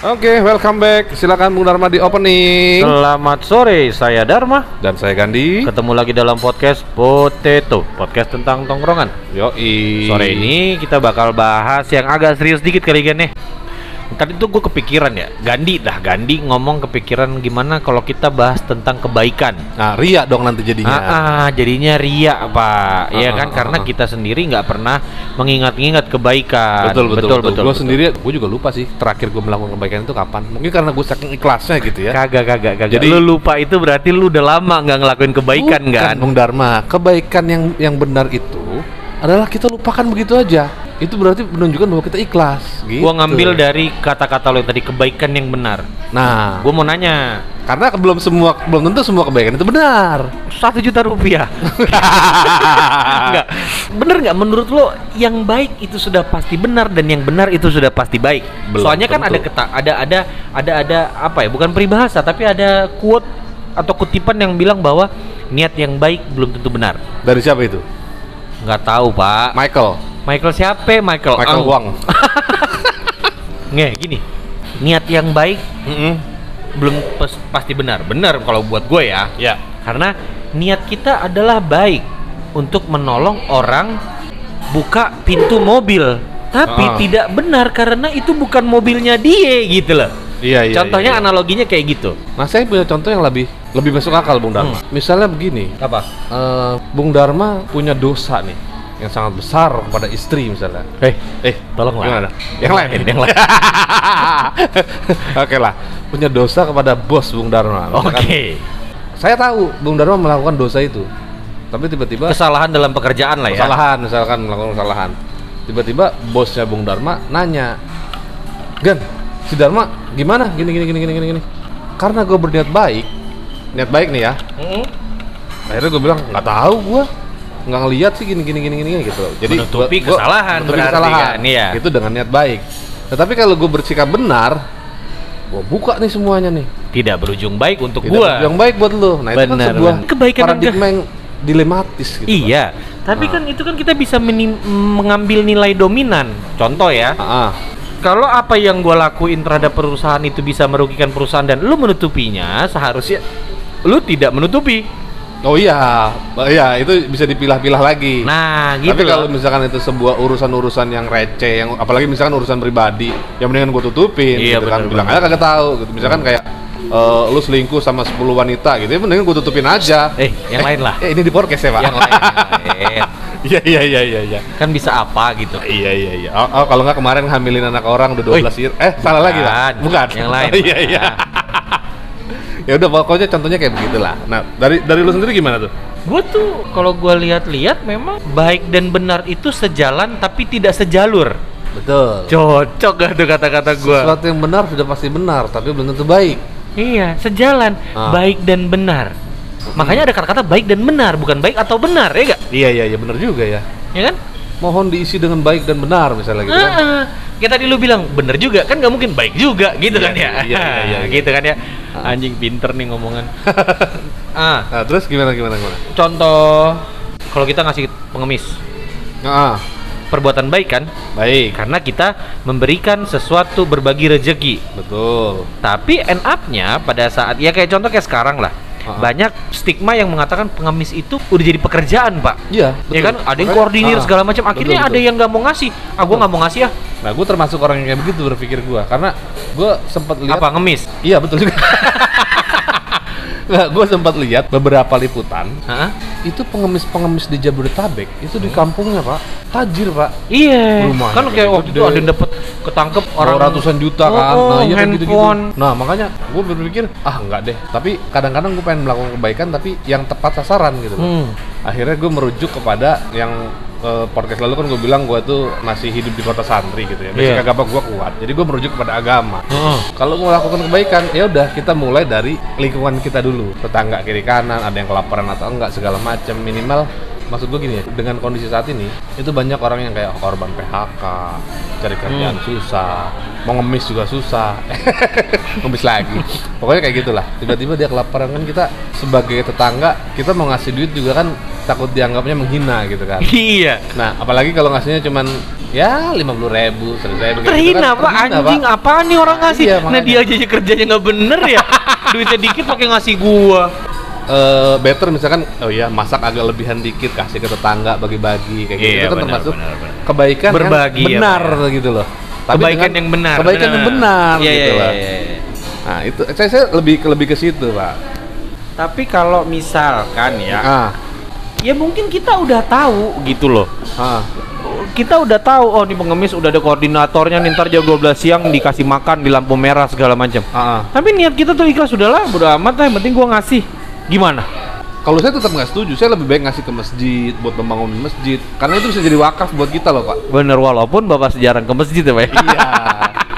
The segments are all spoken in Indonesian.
Oke, welcome back. Silakan Bung Dharma di opening. Selamat sore, saya Dharma. Dan saya Gandhi. Ketemu lagi dalam podcast Potato, podcast tentang tongkrongan. Yoi. Sore ini kita bakal bahas yang agak serius dikit kali nih. Tadi tuh gue kepikiran ya, Gandhi dah Gandhi ngomong kepikiran gimana kalau kita bahas tentang kebaikan. Nah, ria dong nanti jadinya. Ah, ah, jadinya ria pak, ya Ah, kan ah, karena ah. kita sendiri nggak pernah mengingat-ingat kebaikan. Betul, betul, betul. Gue betul. sendiri, gue juga lupa sih terakhir gue melakukan kebaikan itu kapan. Mungkin karena gue saking ikhlasnya gitu ya. Kagak, kagak, kagak. Jadi- lu lupa itu berarti lu udah lama nggak ngelakuin kebaikan Bukan, kan? Bung Dharma, kebaikan yang yang benar itu adalah kita lupakan begitu aja. Itu berarti menunjukkan bahwa kita ikhlas. Gitu. Gua ngambil dari kata-kata lo yang tadi kebaikan yang benar. Nah, Gua mau nanya, karena belum semua belum tentu semua kebaikan itu benar. satu juta rupiah. Enggak. Bener nggak menurut lo yang baik itu sudah pasti benar dan yang benar itu sudah pasti baik? Belum Soalnya kan tentu. ada keta ada ada ada ada apa ya? Bukan peribahasa tapi ada quote atau kutipan yang bilang bahwa niat yang baik belum tentu benar. Dari siapa itu? Nggak tahu pak. Michael. Michael siapa? Michael. Michael Ang. Wang. Nge, gini. Niat yang baik Mm-mm. belum pes- pasti benar. Benar kalau buat gue ya. Ya. Karena niat kita adalah baik untuk menolong orang buka pintu mobil. Tapi Ah. tidak benar karena itu bukan mobilnya dia gitu loh. Iya, iya. Contohnya iya, iya. analoginya kayak gitu. Nah, saya punya contoh yang lebih lebih masuk akal, Bung Dharma. Hmm. Misalnya begini, Apa? eh, Bung Dharma punya dosa nih yang sangat besar kepada istri misalnya. Eh, Eh, tolonglah. gimana? Yang lain, yang lain. Oke lah, punya dosa kepada bos Bung Dharma. Oke. Misalkan, Saya tahu Bung Dharma melakukan dosa itu, tapi tiba-tiba Kesalahan dalam pekerjaan lah ya. kesalahan, misalkan melakukan kesalahan. Tiba-tiba bosnya Bung Dharma nanya, Gan, si Dharma gimana? Gini gini gini gini gini gini. Karena gue berniat baik, niat baik nih ya. Mm-mm. Akhirnya gue bilang nggak tahu gue nggak ngeliat sih gini gini gini gini gitu. Jadi Menutupi gua- gua- kesalahan menutupi kesalahan. kan, iya. Itu dengan niat baik. Tetapi kalau gue bersikap benar, gue buka nih semuanya nih. Tidak berujung baik untuk Tidak gua. Yang baik buat lo. Nah itu kan sebuah. Kebaikan paradigma yang dilematis gitu. Iya, tapi Ah. kan itu kan kita bisa mengambil nilai dominan. Contoh ya, Ah, ah. kalau apa yang gue lakuin terhadap perusahaan itu bisa merugikan perusahaan dan lu menutupinya, seharusnya lu tidak menutupi. Oh iya, iya itu bisa dipilah-pilah lagi. Nah, gitu Tapi kalau misalkan itu sebuah urusan-urusan yang receh, yang apalagi misalkan urusan pribadi, yang mendingan gue tutupin, Iya, gitu kan. bener, Bilang bener. aja kagak tahu, gitu. Misalkan kayak eh, lu selingkuh sama 10 wanita gitu, ya mendingan gue tutupin aja. Eh, yang lain lah. Eh, ini di podcast ya, Pak? yang lain. Iya, iya, iya, iya, iya. Kan bisa apa gitu. Iya, iya, iya. Oh, oh, kalau nggak kemarin hamilin anak orang udah 12 Wih. year. Eh, salah lagi, Pak? Bukan. Bukan. Yang lain. iya, iya. Ya udah pokoknya contohnya kayak begitulah. Nah, dari dari lu sendiri gimana tuh? Gue tuh kalau gue lihat-lihat memang baik dan benar itu sejalan tapi tidak sejalur. Betul. Cocok gak tuh kata-kata gue? Sesuatu yang benar sudah pasti benar, tapi belum tentu baik. Iya, sejalan Ah. baik dan benar. Makanya ada kata-kata baik dan benar, bukan baik atau benar, ya gak? Iya iya iya benar juga ya. Ya kan? Mohon diisi dengan baik dan benar misalnya gitu kan. Ah, Kayak tadi lu bilang bener juga, kan nggak mungkin baik juga, gitu Iya, kan ya? iya, iya, iya, iya. gitu kan ya? Ah. Anjing pinter nih ngomongan. ah, Nah, terus gimana gimana gimana? contoh kalau kita ngasih pengemis, Nah, perbuatan baik kan? baik. Karena kita memberikan sesuatu berbagi rezeki. Betul. Tapi end up-nya pada saat ya kayak contoh kayak sekarang lah. Ah. Banyak stigma yang mengatakan pengemis itu udah jadi pekerjaan, Pak. Iya, Ya kan, ada yang koordinir ah, segala macam. Akhirnya betul, ada betul. yang nggak mau ngasih. Ah, gua nggak mau ngasih ya. Nah, gue termasuk orang yang kayak begitu berpikir gue, karena gue sempat lihat. Apa ngemis? Iya betul juga. Nah, gue sempat lihat beberapa liputan. Hah? itu pengemis-pengemis di Jabodetabek itu di kampungnya pak. Tajir pak. Iya. Rumahnya Kan kayak waktu itu ada yang dapat ketangkep orang orang ratusan juta kan. Oh, nah iya gitu-gitu. handphone. nah makanya gue berpikir ah enggak deh. Tapi kadang-kadang gue pengen melakukan kebaikan tapi yang tepat sasaran gitu Hmm. akhirnya gue merujuk kepada yang eh, podcast lalu kan gue bilang gue tuh masih hidup di kota santri gitu ya. Basic Iya. agama gue kuat. Jadi gue merujuk kepada agama. Heeh. kalau mau melakukan kebaikan ya udah kita mulai dari lingkungan kita dulu. Tetangga kiri kanan ada yang kelaparan atau enggak segala macam. Minimal maksud gue gini ya dengan kondisi saat ini itu banyak orang yang kayak korban PHK cari kerjaan Hmm. susah mau ngemis juga susah ngemis lagi pokoknya kayak gitulah tiba-tiba dia kelaparan kan kita sebagai tetangga kita mau ngasih duit juga kan takut dianggapnya menghina gitu kan Iya. Nah, apalagi kalau ngasihnya cuman ya lima puluh ribu seratus ribu kayak gitu Terhina kan. apa Terhina, anjing Pak. apaan nih orang ngasih? Iya, nah dia aja kerjanya nggak bener ya. Duitnya dikit pakai ngasih gua. Eh, better misalkan oh iya masak agak lebihan dikit kasih ke tetangga bagi-bagi kayak gitu Iya, itu kan benar, termasuk benar, benar. kebaikan Berbagi yang ya, benar ya. gitu loh Tapi kebaikan dengan- yang benar. kebaikan yang benar Iya, gitu iya, loh iya, iya. nah itu saya, saya lebih lebih ke situ pak Tapi kalau misalkan ya, ah ya mungkin kita udah tahu gitu loh. ah Kita udah tahu oh ini pengemis udah ada koordinatornya nih ntar jam 12 siang dikasih makan di lampu merah segala macam. ah. Tapi niat kita tuh ikhlas udahlah, bodo amat lah, yang penting gua ngasih. Gimana? kalau saya tetap nggak setuju saya lebih baik ngasih ke masjid buat membangun masjid karena itu bisa jadi wakaf buat kita loh pak Bener walaupun bapak sejarah ke masjid ya, Pak. ya? iya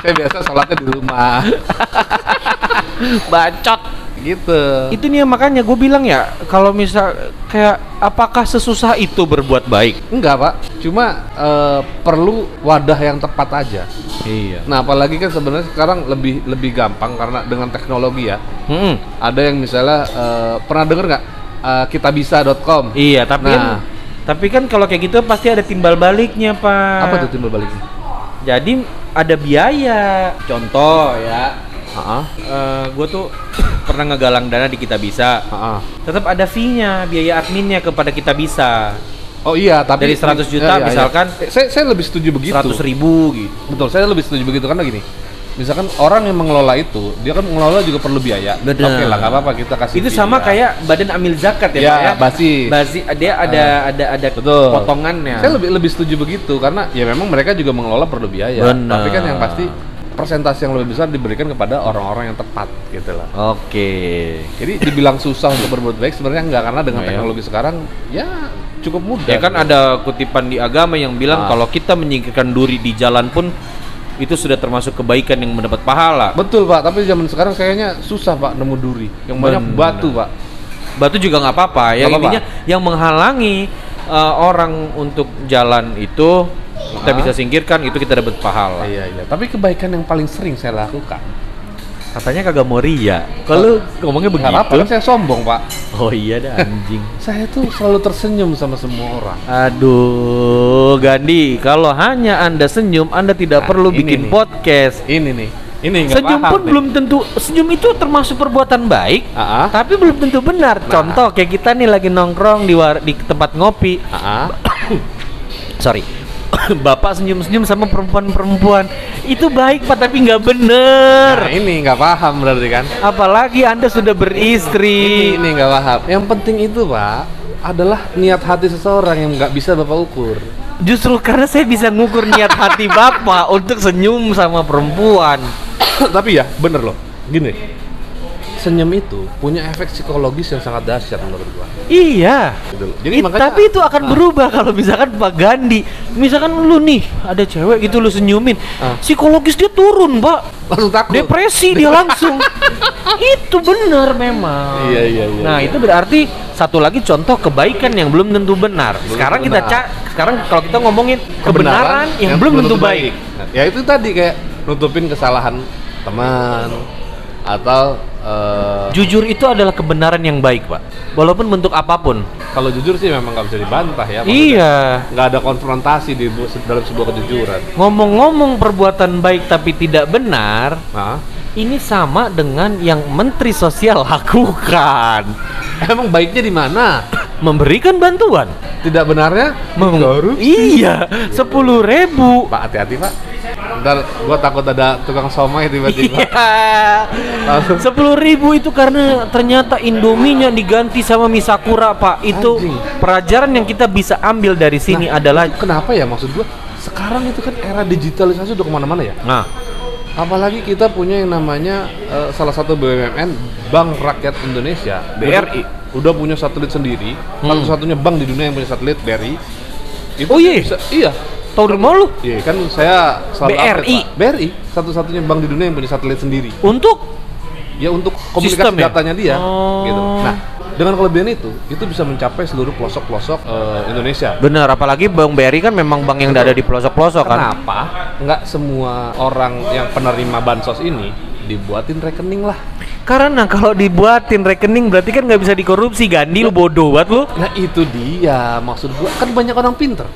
saya biasa sholatnya di rumah Bacot. Gitu Itu nih makanya gue bilang ya, kalau misal kayak apakah sesusah itu berbuat baik? enggak pak cuma eh, perlu wadah yang tepat aja Iya. Nah, apalagi kan sebenarnya sekarang lebih lebih gampang karena dengan teknologi ya. Hmm. Ada yang misalnya eh, pernah denger nggak eh, kitabisa.com? Iya, tapi kan Nah. tapi kan kalau kayak gitu pasti ada timbal baliknya, Pak. Apa tuh timbal baliknya? Jadi ada biaya. Contoh ya, Heeh. gue tuh pernah ngegalang dana di kita bisa. Tetap ada fee-nya, biaya adminnya kepada kita bisa. Oh iya, tapi Dari 100 juta misalkan, Eh, saya saya lebih setuju begitu. Seratus ribu gitu. Betul, saya lebih setuju begitu karena gini. Misalkan orang yang mengelola itu, dia kan mengelola juga perlu biaya. Oke lah, nggak apa-apa kita kasih. Itu fee sama kayak badan amil zakat ya, Ya, Pak ya. basis. Basi dia ada ada ada Betul. potongannya. Saya lebih lebih setuju begitu karena ya memang mereka juga mengelola perlu biaya. Benar. Tapi kan yang pasti persentase yang lebih besar diberikan kepada orang-orang yang tepat gitu lah. Oke. Jadi dibilang susah untuk berbuat baik sebenarnya enggak karena dengan Oh, ya. teknologi sekarang ya cukup mudah. Ya kan ada kutipan di agama yang bilang Ah. kalau kita menyingkirkan duri di jalan pun itu sudah termasuk kebaikan yang mendapat pahala. Betul Pak, tapi zaman sekarang kayaknya susah Pak nemu duri. Yang banyak batu Pak. Batu juga nggak apa-apa. Yang Nggak apa-apa. intinya yang menghalangi uh, orang untuk jalan itu kita bisa singkirkan itu kita dapat pahala. Iya iya. Tapi kebaikan yang paling sering saya lakukan. Katanya kagak mau ria. Kalau ngomongnya apa-apa, kan saya sombong Pak. Oh iya dah anjing. Saya tuh selalu tersenyum sama semua orang. Aduh, Gandhi, kalau hanya Anda senyum, Anda tidak Nah, perlu bikin nih. podcast. Ini nih, ini nggak Senyum paham pun nih. belum tentu senyum itu termasuk perbuatan baik, ah. tapi belum tentu benar. Nah. Contoh kayak kita nih lagi nongkrong di war- di tempat ngopi. Ah. Sorry. Bapak senyum-senyum sama perempuan-perempuan itu baik pak tapi nggak bener. Nah, ini nggak paham berarti kan? Apalagi anda sudah beristri. Ini nggak paham. Yang penting itu Pak adalah niat hati seseorang yang nggak bisa bapak ukur. Justru karena saya bisa ngukur niat hati bapak untuk senyum sama perempuan. Tapi ya bener loh, gini. Senyum itu punya efek psikologis yang sangat dahsyat menurut gua. Iya. Gitu. Jadi It- makanya tapi itu akan Ah. berubah kalau misalkan Pak Gandhi, misalkan lu nih ada cewek gitu lu senyumin, Ah. psikologis dia turun, Pak. langsung takut. Depresi dia langsung. itu benar memang. Iya, iya, iya, Nah, iya. itu berarti satu lagi contoh kebaikan yang belum tentu benar. Belum sekarang tentu kita benar. cak, sekarang kalau kita ngomongin kebenaran, yang, belum tentu baik. Nah, ya itu tadi kayak nutupin kesalahan teman atau eh, Jujur itu adalah kebenaran yang baik, Pak. Walaupun bentuk apa pun. kalau jujur sih memang nggak bisa dibantah ya. maksudnya. Iya. Nggak ada konfrontasi di dalam sebuah kejujuran. Ngomong-ngomong perbuatan baik tapi tidak benar, Nah, ini sama dengan yang Menteri Sosial lakukan. emang baiknya di mana? Memberikan bantuan. Tidak benarnya? Mem- iya, sepuluh ribu. Pak hati-hati pak. Ntar gua takut ada tukang somai tiba-tiba. Iya. Sepuluh ribu itu karena ternyata Indominya diganti sama Misakura pak. Itu Anjing. pelajaran yang kita bisa ambil dari sini Nah, adalah. Kenapa ya maksud gua? Sekarang itu kan era digitalisasi udah ke mana-mana ya. Nah, Apalagi kita punya yang namanya eh, salah satu BUMN Bank Rakyat Indonesia BRI. udah punya satelit sendiri Hmm. satu-satunya bank di dunia yang punya satelit BRI itu Oh, iya? bisa- iya tahu dari mana lu? iya kan saya selalu BRI? update, Pak. BRI satu-satunya bank di dunia yang punya satelit sendiri Untuk ya untuk komunikasi Sistem ya? datanya dia Oh. gitu nah dengan kelebihan itu itu bisa mencapai seluruh pelosok-pelosok eh, Indonesia benar, apalagi Bank BRI kan memang bank yang ada di pelosok-pelosok kan. Kenapa nggak semua orang yang penerima bansos ini dibuatin rekening lah? Karena kalau dibuatin rekening berarti kan nggak bisa dikorupsi Gandhi lu bodoh banget lu Nah itu dia maksud gua kan banyak orang pinter.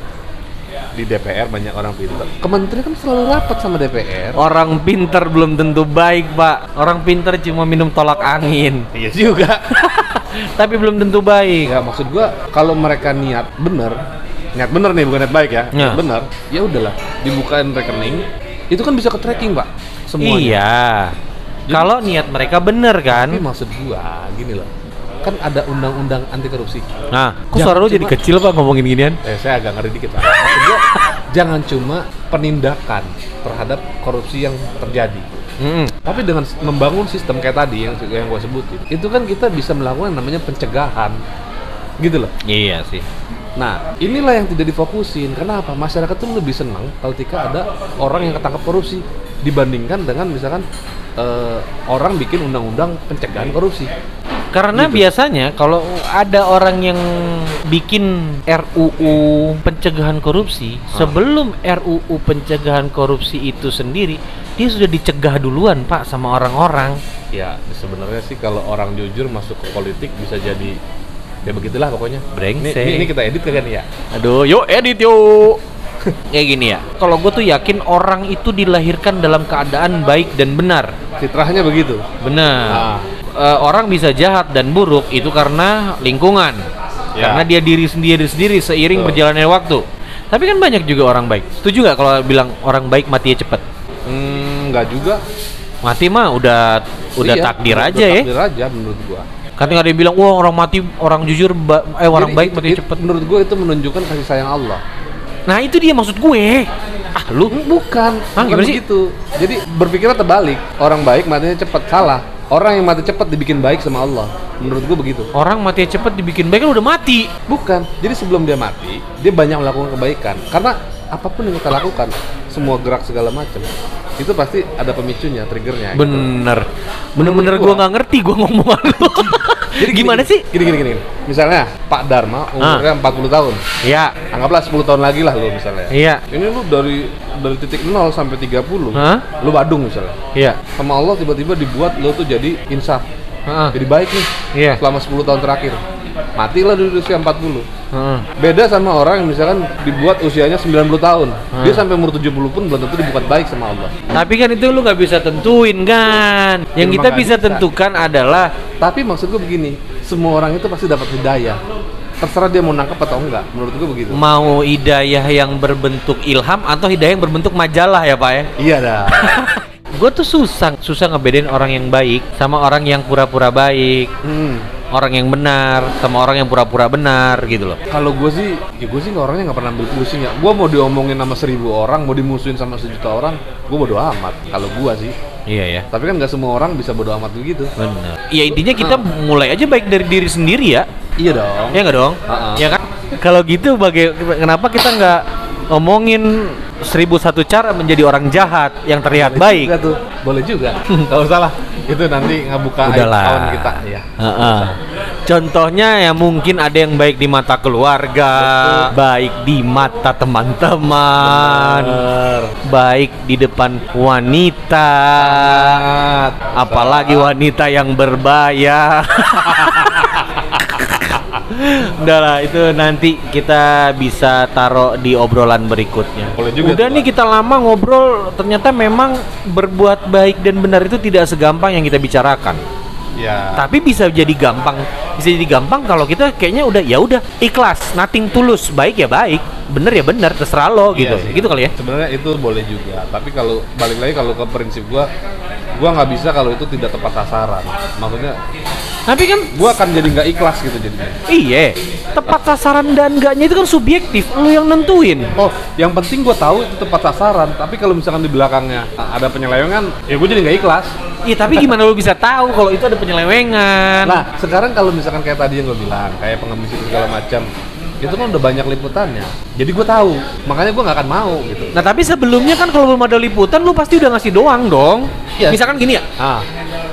Di DPR banyak orang pintar. Kementerian kan selalu rapat sama DPR. Orang pinter belum tentu baik, Pak. Orang pinter cuma minum tolak angin. Iya juga. Tapi belum tentu baik. Enggak maksud gua kalau mereka niat bener, niat bener nih bukan niat baik ya. Ya. Niat bener, ya udahlah dibukain rekening. Itu kan bisa ke tracking, Pak. Semuanya. Iya. Kalau niat mereka bener kan. Tapi maksud gua gini loh. Kan ada undang-undang anti korupsi. Nah, kok suara lu jadi kecil Pak ngomongin ginian? Eh, saya agak ngeri dikit, Pak. Maksud gua jangan cuma penindakan terhadap korupsi yang terjadi. Mm-mm. Tapi dengan membangun sistem kayak tadi yang yang gue sebutin, itu kan kita bisa melakukan yang namanya pencegahan, gitu loh. Iya sih. Nah, inilah yang tidak difokusin. Kenapa? Masyarakat tuh lebih senang kalau ketika ada orang yang ketangkap korupsi dibandingkan dengan misalkan eh, orang bikin undang-undang pencegahan korupsi. Karena Gitu. biasanya kalau ada orang yang bikin RUU pencegahan korupsi, Ah. sebelum RUU pencegahan korupsi itu sendiri, dia sudah dicegah duluan, Pak, sama orang-orang. Ya, sebenarnya sih kalau orang jujur masuk ke politik bisa jadi ya begitulah pokoknya. Brengsek. ini, ini kita edit kagak nih ya? Aduh, yuk edit yuk. Kayak gini ya. Kalau gue tuh yakin orang itu dilahirkan dalam keadaan baik dan benar. Fitrahnya begitu. Benar. Ah. Eh, orang bisa jahat dan buruk itu karena lingkungan. Ya. Karena dia diri sendiri sendiri seiring Betul. berjalannya waktu. Tapi kan banyak juga orang baik. Setuju nggak kalau bilang orang baik matinya cepet? Hmm, nggak juga. Mati mah udah udah Iya, takdir udah aja ya. Takdir aja menurut gua. Katanya ada yang bilang, wah orang mati, orang jujur, eh orang Jadi baik itu- mati itu- cepet. Menurut gua itu menunjukkan kasih sayang Allah. Nah itu dia maksud gue. Ah lu Bukan, bukan gimana sih? begitu. Jadi berpikirnya terbalik. Orang baik matinya cepat, salah. Orang yang mati cepat dibikin baik sama Allah. Menurut gua begitu. orang mati cepet dibikin baik kan udah mati. Bukan. Jadi sebelum dia mati, dia banyak melakukan kebaikan. Karena apa pun yang kita lakukan, semua gerak segala macam, itu pasti ada pemicunya, triggernya. gitu. Bener, bener-bener gue nggak ngerti gue ngomong lu. Jadi gimana gini, sih? Gini, gini, gini. Misalnya Pak Dharma umurnya 40 tahun. Ya, Anggaplah 10 tahun lagi lah lu misalnya. iya, Ini lu dari dari titik 0 sampai 30. Hah? Lu Badung misalnya. iya, Sama Allah tiba-tiba dibuat lu tuh jadi insaf. Heeh. Jadi baik nih iya. selama 10 tahun terakhir. Matilah di usia 40. Heeh. Beda sama orang yang misalkan dibuat usianya 90 tahun. Hmm. Dia sampai umur 70 pun belum tentu dibuat baik sama Allah. Tapi kan itu lu nggak bisa tentuin kan. Yang Ya, kita bisa. tentukan adalah Tapi maksud gue begini, semua orang itu pasti dapat hidayah. Terserah dia mau nangkep atau enggak, menurut gue begitu. mau hidayah yang berbentuk ilham atau hidayah yang berbentuk majalah ya pak ya. Iya dah. Gue tuh susah susah ngebedain orang yang baik sama orang yang pura-pura baik, Hmm. Orang yang benar sama orang yang pura-pura benar gitu loh. Kalau gue sih, ya gue sih orangnya nggak pernah ambil pusing ya. Gue mau diomongin sama seribu orang, mau dimusuhin sama sejuta orang, gue bodo amat. Kalau gue sih, Iya ya. tapi kan nggak semua orang bisa bodo amat begitu. Benar. Ya intinya kita mulai aja baik dari diri sendiri ya. Iya dong. Ya nggak dong? Ha-ha. Ya kan? Kalau gitu baga- kenapa kita nggak ngomongin seribu satu cara menjadi orang jahat yang terlihat Boleh baik? juga tuh, boleh juga. Kalau salah, itu nanti ngebuka Udahlah. kita. Ya. Heeh. Contohnya ya mungkin ada yang baik di mata keluarga, baik di mata teman-teman, baik di depan wanita, Sangat. apalagi wanita yang berbaya. Udah lah, itu nanti kita bisa taruh di obrolan berikutnya. Boleh juga Udah nih kita lama ngobrol, ternyata memang berbuat baik dan benar itu tidak segampang yang kita bicarakan. Ya. Tapi bisa jadi gampang, bisa jadi gampang kalau kita kayaknya udah ya udah ikhlas, nothing tulus, baik ya baik, bener ya bener, terserah lo gitu, Iya gitu kali ya. Sebenarnya itu boleh juga, tapi kalau balik lagi kalau ke prinsip gua, gua nggak bisa kalau itu tidak tepat sasaran. Maksudnya, Tapi kan gua akan jadi nggak ikhlas gitu jadinya. iya, tepat sasaran dan enggaknya itu kan subjektif, lu yang nentuin. Oh, yang penting gua tahu itu tepat sasaran. Tapi kalau misalkan di belakangnya ada penyelewengan, ya gua jadi nggak ikhlas. Iya, tapi gimana lu bisa tahu kalau itu ada penyelewengan? Nah, sekarang kalau misalkan kayak tadi yang gue bilang, kayak pengemis itu segala macam, itu kan udah banyak liputannya. Jadi gue tahu, makanya gue nggak akan mau gitu. Nah, tapi sebelumnya kan kalau belum ada liputan lu pasti udah ngasih doang dong. Iya. Misalkan gini ya, Ah,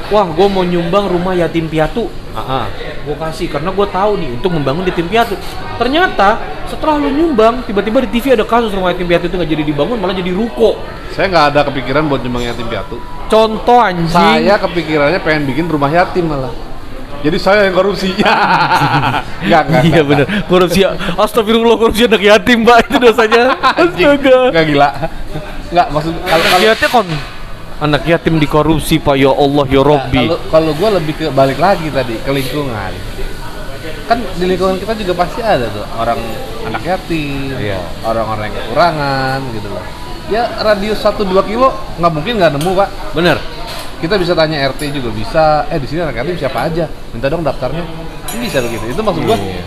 wah gue mau nyumbang rumah yatim piatu. ah, ah. gue kasih karena gue tahu nih untuk membangun yatim piatu ternyata setelah lu nyumbang tiba-tiba di TV ada kasus rumah yatim piatu itu nggak jadi dibangun malah jadi ruko Saya nggak ada kepikiran buat nyumbang yatim piatu. contoh anjing Saya kepikirannya pengen bikin rumah yatim malah. Jadi saya yang korupsi. Enggak, enggak. Iya bener. Korupsi. Astagfirullah korupsi anak yatim, Mbak. Itu dosanya. Astaga. Enggak gila. Enggak maksud kalau Anak kalau yatim kon anak yatim dikorupsi, Pak. Ya Allah, ya Robbi. kalau kalau gua lebih ke balik lagi tadi ke lingkungan. Kan di lingkungan kita juga pasti ada tuh orang anak yatim, Iya. orang-orang yang kekurangan gitu loh. Ya radius 1 2 kilo nggak mungkin nggak nemu, Pak. Bener. Kita bisa tanya RT juga bisa. Eh di sini anak yatim siapa aja? Minta dong daftarnya. Ini bisa begitu. Itu maksud gua. Iya.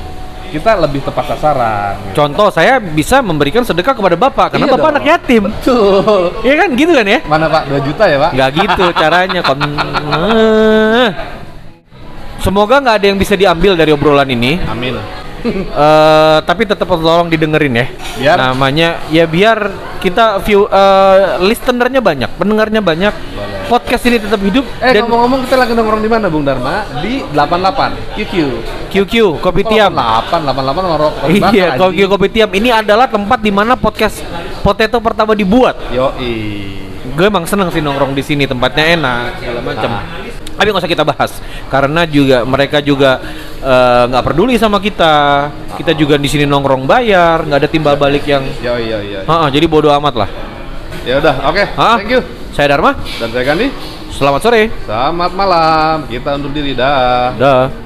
Kita lebih tepat sasaran. gitu. Contoh saya bisa memberikan sedekah kepada Bapak karena Iya Bapak dong. anak yatim. Betul. Iya kan gitu kan ya? Mana Pak? 2 juta ya Pak? Nggak gitu caranya kon. Eh. Semoga nggak ada yang bisa diambil dari obrolan ini. Amin. Eh, tapi tetap tolong didengerin ya. Biar? Namanya ya biar kita view eh, listenernya banyak, pendengarnya banyak. Boleh. Podcast ini tetap hidup Eh ngomong-ngomong kita lagi nongkrong di mana Bung Dharma? Di 88 QQ. QQ Kopi Tiam. 8 88 nongkrong kopi bakar, Iya. QQ Kopi Tiam ini adalah tempat di mana podcast Potato pertama dibuat. Yoi. Gue emang seneng sih nongkrong di sini, tempatnya enak segala macam. Ah. Tapi nggak usah kita bahas karena juga mereka juga eh, nggak peduli sama kita. Kita juga di sini nongkrong bayar, nggak ada timbal balik yang yoi. Ah, ah, jadi bodoh amat lah. Ya udah, oke. Ah, Thank you. Saya Dharma. Dan saya Gandhi. Selamat sore. Selamat malam. Kita undur diri dah. Dah.